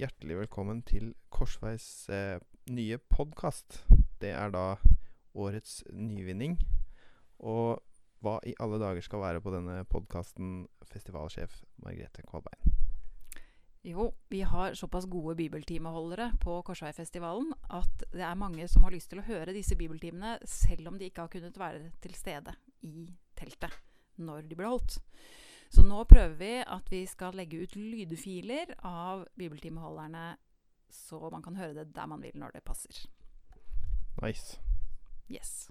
hjertelig velkommen til Korsveis eh, nye podkast. Det er da årets nyvinning. Og hva i alle dager skal være på denne podkasten, festivalsjef Margrethe Kvalbein? Jo, vi har såpass gode bibeltimeholdere på Korsveifestivalen at det er mange som har lyst til å høre disse bibeltimene, selv om de ikke har kunnet være til stede i teltet når de ble holdt. Så nå prøver vi at vi skal legge ut lydfiler av bibeltimeholderne, så man kan høre det der man vil når det passer. Nice. Yes.